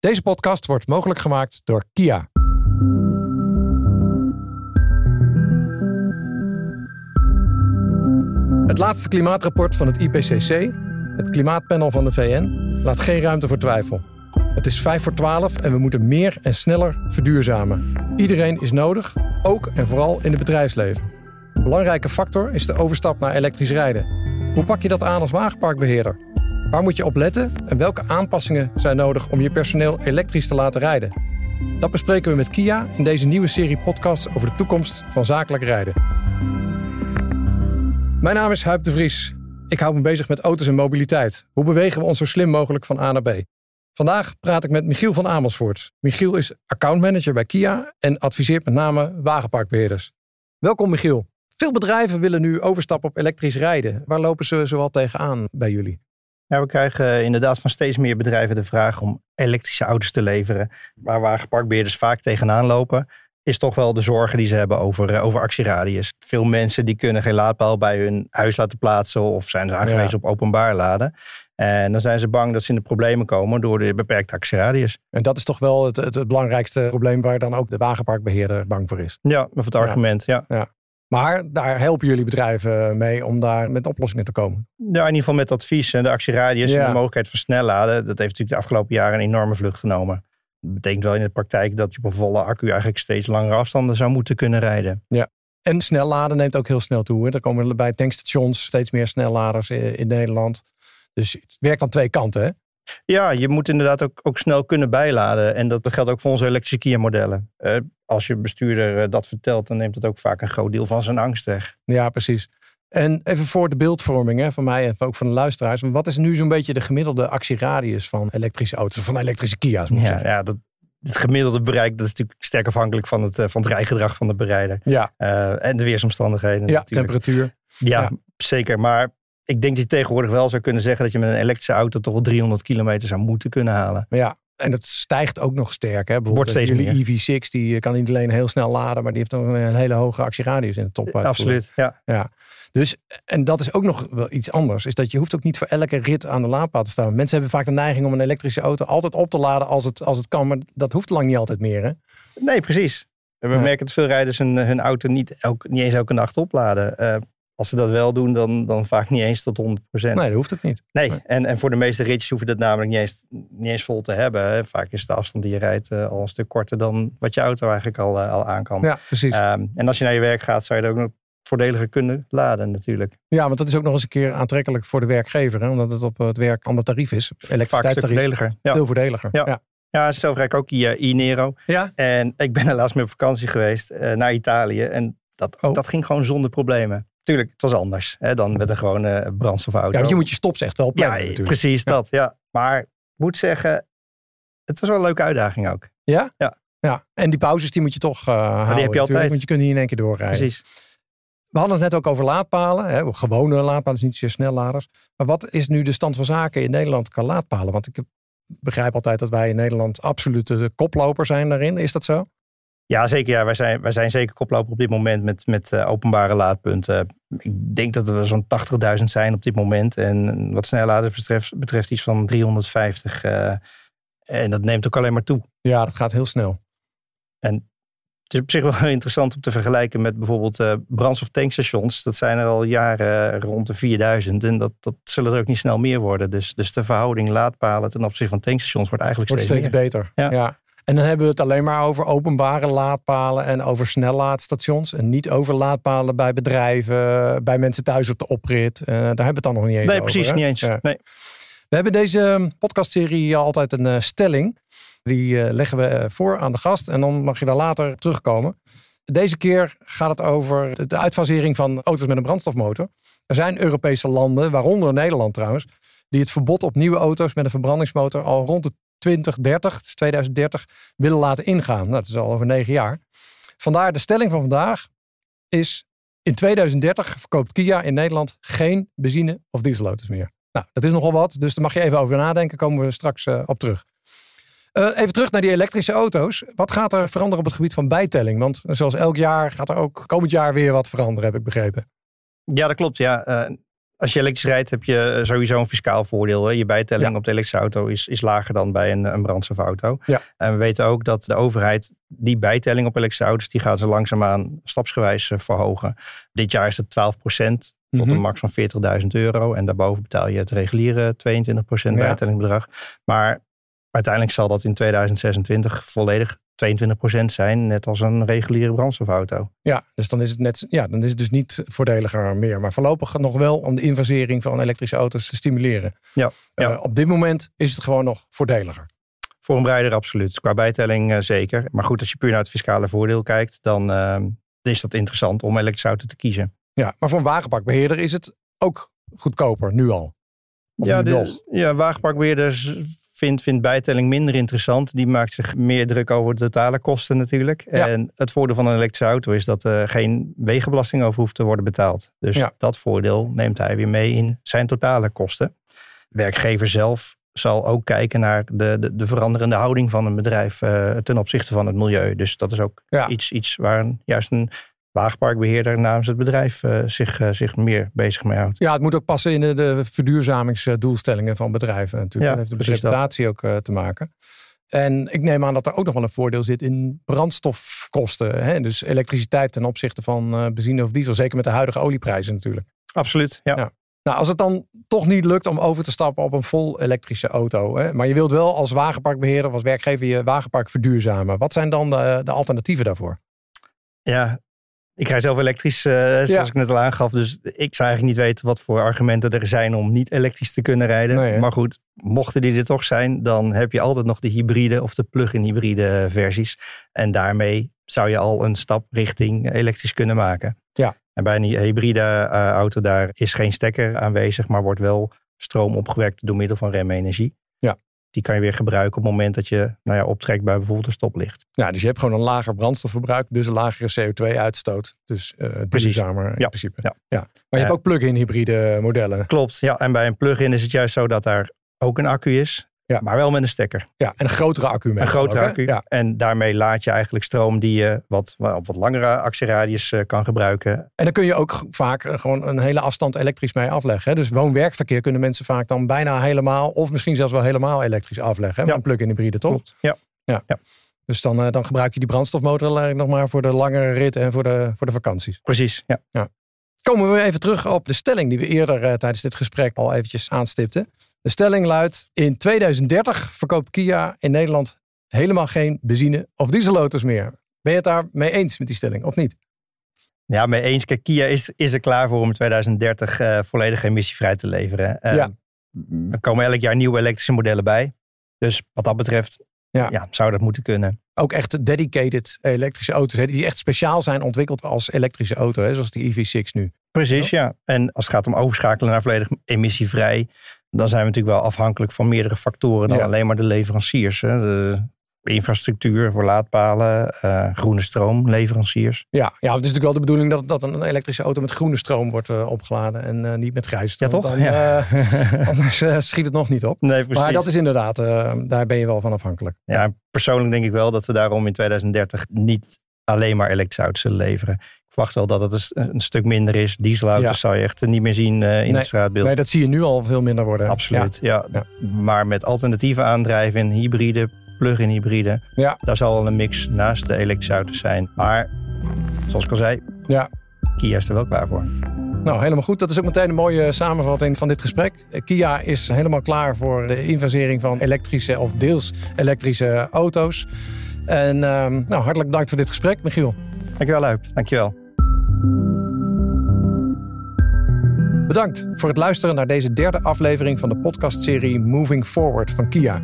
Deze podcast wordt mogelijk gemaakt door Kia. Het laatste klimaatrapport van het IPCC, het klimaatpanel van de VN, laat geen ruimte voor twijfel. Het is 5 voor 12 en we moeten meer en sneller verduurzamen. Iedereen is nodig, ook en vooral in het bedrijfsleven. Een belangrijke factor is de overstap naar elektrisch rijden. Hoe pak je dat aan als wagenparkbeheerder? Waar moet je op letten en welke aanpassingen zijn nodig om je personeel elektrisch te laten rijden? Dat bespreken we met Kia in deze nieuwe serie podcasts over de toekomst van zakelijk rijden. Mijn naam is Huip de Vries. Ik hou me bezig met auto's en mobiliteit. Hoe bewegen we ons zo slim mogelijk van A naar B? Vandaag praat ik met Michiel van Amersfoort. Michiel is accountmanager bij Kia en adviseert met name wagenparkbeheerders. Welkom Michiel. Veel bedrijven willen nu overstappen op elektrisch rijden. Waar lopen ze zoal tegenaan bij jullie? Ja, we krijgen inderdaad van steeds meer bedrijven de vraag om elektrische auto's te leveren. Waar wagenparkbeheerders vaak tegenaan lopen, is toch wel de zorgen die ze hebben over, eh, over actieradius. Veel mensen die kunnen geen laadpaal bij hun huis laten plaatsen of zijn ze aangewezen op openbaar laden. En dan zijn ze bang dat ze in de problemen komen door de beperkte actieradius. En dat is toch wel het, het, belangrijkste probleem waar dan ook de wagenparkbeheerder bang voor is. Ja, met het argument, ja. ja. Maar daar helpen jullie bedrijven mee om daar met oplossingen te komen. Ja, in ieder geval met advies en de actieradius en de mogelijkheid van snelladen. Dat heeft natuurlijk de afgelopen jaren een enorme vlucht genomen. Dat betekent wel in de praktijk dat je op een volle accu eigenlijk steeds langere afstanden zou moeten kunnen rijden. Ja. En snelladen neemt ook heel snel toe. Hè? Er komen bij tankstations steeds meer snelladers in Nederland. Dus het werkt aan twee kanten. Hè? Ja, je moet inderdaad ook, ook snel kunnen bijladen. En dat geldt ook voor onze elektrische Kia-modellen. Uh, als je bestuurder eh, dat vertelt, dan neemt dat ook vaak een groot deel van zijn angst weg. Ja, precies. En even voor de beeldvorming hè, van mij en ook van de luisteraars. Wat is nu zo'n beetje de gemiddelde actieradius van elektrische auto's, van elektrische Kia's? Moet ja, ja dat, het gemiddelde bereik dat is natuurlijk sterk afhankelijk van het, eh, van het rijgedrag van de berijder. Ja. en de weersomstandigheden. Ja, temperatuur. Ja, ja, zeker. Maar ik denk dat je tegenwoordig wel zou kunnen zeggen dat je met een elektrische auto toch wel 300 kilometer zou moeten kunnen halen. Ja, en dat stijgt ook nog sterk. Hè? Wordt steeds jullie EV6 die kan niet alleen heel snel laden, maar die heeft ook een hele hoge actieradius in de top. Absoluut, ja. ja. Dus, en dat is ook nog wel iets anders. Is dat je hoeft ook niet voor elke rit aan de laadpaal te staan. Mensen hebben vaak de neiging om een elektrische auto altijd op te laden als het, als het kan. Maar dat hoeft lang niet altijd meer. Hè? Nee, precies. We merken dat veel rijders hun, hun auto niet, elk, niet eens elke nacht opladen. Uh, als ze dat wel doen, dan, dan vaak niet eens tot 100%. Nee, dat hoeft ook niet. Nee, En, en voor de meeste ritjes hoef je dat namelijk niet eens, niet eens vol te hebben. Vaak is de afstand die je rijdt uh, al een stuk korter dan wat je auto eigenlijk al, uh, al aan kan. Ja, precies. Um, en als je naar je werk gaat, zou je er ook nog voordeliger kunnen laden natuurlijk. Ja, want dat is ook nog eens een keer aantrekkelijk voor de werkgever. Hè? Omdat het op het werk ander tarief is. Elektriciteitstarief. voordeliger. Ja. Veel voordeliger. Ja. ja. Ja, zelf rijd ik ook i-Nero. Ja? En ik ben helaas mee op vakantie geweest uh, naar Italië. En dat, oh. dat ging gewoon zonder problemen. Tuurlijk, het was anders hè, dan met een gewone brandstofauto. Ja, want je moet je stops echt wel plannen Ja, natuurlijk. precies dat. Ja. Maar ik moet zeggen, het was wel een leuke uitdaging ook. Ja? Ja. ja. En die pauzes die moet je toch uh, houden. Die heb je altijd. Want je kunt niet in één keer doorrijden. Precies. We hadden het net ook over laadpalen. Hè, gewone laadpalen, niet zeer snelladers. Maar wat is nu de stand van zaken in Nederland qua laadpalen? Want ik begrijp altijd dat wij in Nederland absolute koploper zijn daarin. Is dat zo? Ja, zeker. Ja. Wij, zijn, wij zijn zeker koploper op dit moment met, met uh, openbare laadpunten. Ik denk dat er zo'n 80.000 zijn op dit moment. En wat snelladers betreft, betreft iets van 350. Uh, eh, en dat neemt ook alleen maar toe. Ja, dat gaat heel snel. En het is op zich wel interessant om te vergelijken met bijvoorbeeld uh, brandstoftankstations. Dat zijn er al jaren rond de 4000. En dat, dat zullen er ook niet snel meer worden. Dus, dus de verhouding laadpalen ten opzichte van tankstations wordt eigenlijk wordt steeds, steeds beter. ja. En dan hebben we het alleen maar over openbare laadpalen en over snellaadstations. En niet over laadpalen bij bedrijven, bij mensen thuis op de oprit. Uh, daar hebben we het dan nog niet eens nee, over. Nee, precies, niet eens. Nee. We hebben deze podcastserie altijd een uh, stelling. Die uh, leggen we voor aan de gast en dan mag je daar later terugkomen. Deze keer gaat het over de uitfasering van auto's met een brandstofmotor. Er zijn Europese landen, waaronder Nederland trouwens, die het verbod op nieuwe auto's met een verbrandingsmotor al rond de 2030, dus 2030, willen laten ingaan. Nou, dat is al over negen jaar. Vandaar de stelling van vandaag is in 2030 verkoopt Kia in Nederland geen benzine- of dieselauto's meer. Nou, dat is nogal wat, dus daar mag je even over nadenken. Komen we straks uh, op terug. Uh, even terug naar die elektrische auto's. Wat gaat er veranderen op het gebied van bijtelling? Want zoals elk jaar gaat er ook komend jaar weer wat veranderen, heb ik begrepen. Ja, dat klopt. Ja. Als je elektrisch rijdt, heb je eh, sowieso een fiscaal voordeel. Hè? Je bijtelling Ja. op de elektrische auto is, is lager dan bij een, een brandstofauto. Ja. En we weten ook dat de overheid die bijtelling op elektrische auto's, die gaat ze langzaamaan stapsgewijs eh, verhogen. Dit jaar is het 12% tot Mhm. een max van 40.000 euro. En daarboven betaal je het reguliere 22 Ja. bijtellingbedrag. Maar uiteindelijk zal dat in 2026 volledig 22% zijn, net als een reguliere brandstofauto. Ja, dus dan is het net, ja, dan is het dus niet voordeliger meer. Maar voorlopig nog wel om de invasering van elektrische auto's te stimuleren. Ja, ja. Eh, op dit moment is het gewoon nog voordeliger. Voor een breider absoluut. Qua bijtelling eh, zeker. Maar goed, als je puur naar het fiscale voordeel kijkt, dan eh, is dat interessant om elektrische auto te kiezen. Ja, maar voor een wagenparkbeheerder is het ook goedkoper nu al. Of ja, nu de, nog. ja, wagenparkbeheerders vindt, vindt bijtelling minder interessant. Die maakt zich meer druk over de totale kosten natuurlijk. Ja. En het voordeel van een elektrische auto is dat er geen wegenbelasting over hoeft te worden betaald. Dus Ja. dat voordeel neemt hij weer mee in zijn totale kosten. Werkgever zelf zal ook kijken naar de, de, de veranderende houding van een bedrijf eh, ten opzichte van het milieu. Dus dat is ook Ja. iets, iets waar een, juist een wagenparkbeheerder namens het bedrijf eh, zich, eh, zich meer bezig mee houdt. Ja, het moet ook passen in de, de verduurzamingsdoelstellingen van bedrijven natuurlijk. Ja, dat heeft dat. reputatie ook eh, te maken. En ik neem aan dat er ook nog wel een voordeel zit in brandstofkosten. Hè? Dus elektriciteit ten opzichte van benzine of diesel. Zeker met de huidige olieprijzen natuurlijk. Absoluut, ja. Ja. Nou, als het dan toch niet lukt om over te stappen op een vol elektrische auto. Hè, maar je wilt wel als wagenparkbeheerder, of als werkgever je wagenpark verduurzamen. Wat zijn dan de, de alternatieven daarvoor? Ja, ik rij zelf elektrisch, eh, zoals Ja. ik net al aangaf. Dus ik zou eigenlijk niet weten wat voor argumenten er zijn om niet elektrisch te kunnen rijden. Nee, maar goed, mochten die er toch zijn, dan heb je altijd nog de hybride of de plug-in hybride versies. En daarmee zou je al een stap richting elektrisch kunnen maken. Ja. En bij een hybride eh, auto, daar is geen stekker aanwezig, maar wordt wel stroom opgewekt door middel van remenergie. Ja. Die kan je weer gebruiken op het moment dat je nou ja, optrekt bij bijvoorbeeld een stoplicht. Ja, dus je hebt gewoon een lager brandstofverbruik, dus een lagere CO2-uitstoot. Dus eh Precies. duurzamer in Ja. principe. Ja. Maar je hebt Ja. ook plug-in hybride modellen. Klopt, ja. En bij een plug-in is het juist zo dat daar ook een accu is. Ja. Maar wel met een stekker. Ja, en een grotere accu Een grotere ook, accu. Ja. En daarmee laat je eigenlijk stroom die je wat, op wat langere actieradius eh, kan gebruiken. En dan kun je ook vaak eh, gewoon een hele afstand elektrisch mee afleggen. hè. Dus woon-werkverkeer kunnen mensen vaak dan bijna helemaal, of misschien zelfs wel helemaal elektrisch afleggen. Hè? Ja. een plug-in hybride, toch? Klopt. Ja. Dus dan, eh, dan gebruik je die brandstofmotor eigenlijk nog maar voor de langere rit en voor de, voor de vakanties. Precies. Ja. Komen we even terug op de stelling die we eerder tijdens dit gesprek al eventjes aanstipten. De stelling luidt, in 2030 verkoopt Kia in Nederland helemaal geen benzine- of dieselauto's meer. Ben je het daar mee eens met die stelling, of niet? ja, mee eens. Kijk, Kia is, is er klaar voor om in 2030 eh, volledig emissievrij te leveren. Ja. Er komen elk jaar nieuwe elektrische modellen bij. Dus wat dat betreft Ja. ja. zou dat moeten kunnen. Ook echt dedicated elektrische auto's, hè, die echt speciaal zijn ontwikkeld als elektrische auto, hè, zoals die EV6 nu. Precies, ja. En als het gaat om overschakelen naar volledig emissievrij, dan zijn we natuurlijk wel afhankelijk van meerdere factoren dan Ja. alleen maar de leveranciers. Hè. De infrastructuur voor laadpalen, eh, groene stroom, leveranciers. Ja, ja, het is natuurlijk wel de bedoeling dat, dat een elektrische auto met groene stroom wordt eh, opgeladen en eh, niet met grijze Ja, stroom. toch? Dan, Ja. anders schiet het nog niet op. Nee, precies. Maar dat is inderdaad, daar ben je wel van afhankelijk. Ja, persoonlijk denk ik wel dat we daarom in 2030 niet alleen maar elektrische auto's zullen leveren. Ik verwacht wel dat het een, st- een stuk minder is. Dieselauto's Ja. zou je echt niet meer zien eh, in Nee. het straatbeeld. Nee, dat zie je nu al veel minder worden. Absoluut, ja. Ja. Maar met alternatieve aandrijving, hybride, plug-in hybride. Ja. Daar zal wel een mix naast de elektrische auto's zijn. Maar, zoals ik al zei, Ja. Kia is er wel klaar voor. Nou, helemaal goed. Dat is ook meteen een mooie samenvatting van dit gesprek. Eh, Kia is helemaal klaar voor de invasering van elektrische of deels elektrische auto's. En ehm, nou, hartelijk bedankt voor dit gesprek, Michiel. Dankjewel, Huip. Dankjewel. Bedankt voor het luisteren naar deze derde aflevering van de podcastserie Moving Forward van Kia.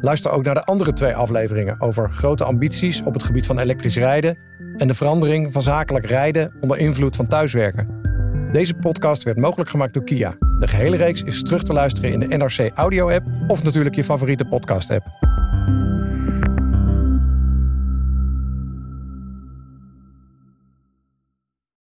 Luister ook naar de andere twee afleveringen over grote ambities op het gebied van elektrisch rijden en de verandering van zakelijk rijden onder invloed van thuiswerken. Deze podcast werd mogelijk gemaakt door Kia. De gehele reeks is terug te luisteren in de NRC Audio app of natuurlijk je favoriete podcast app.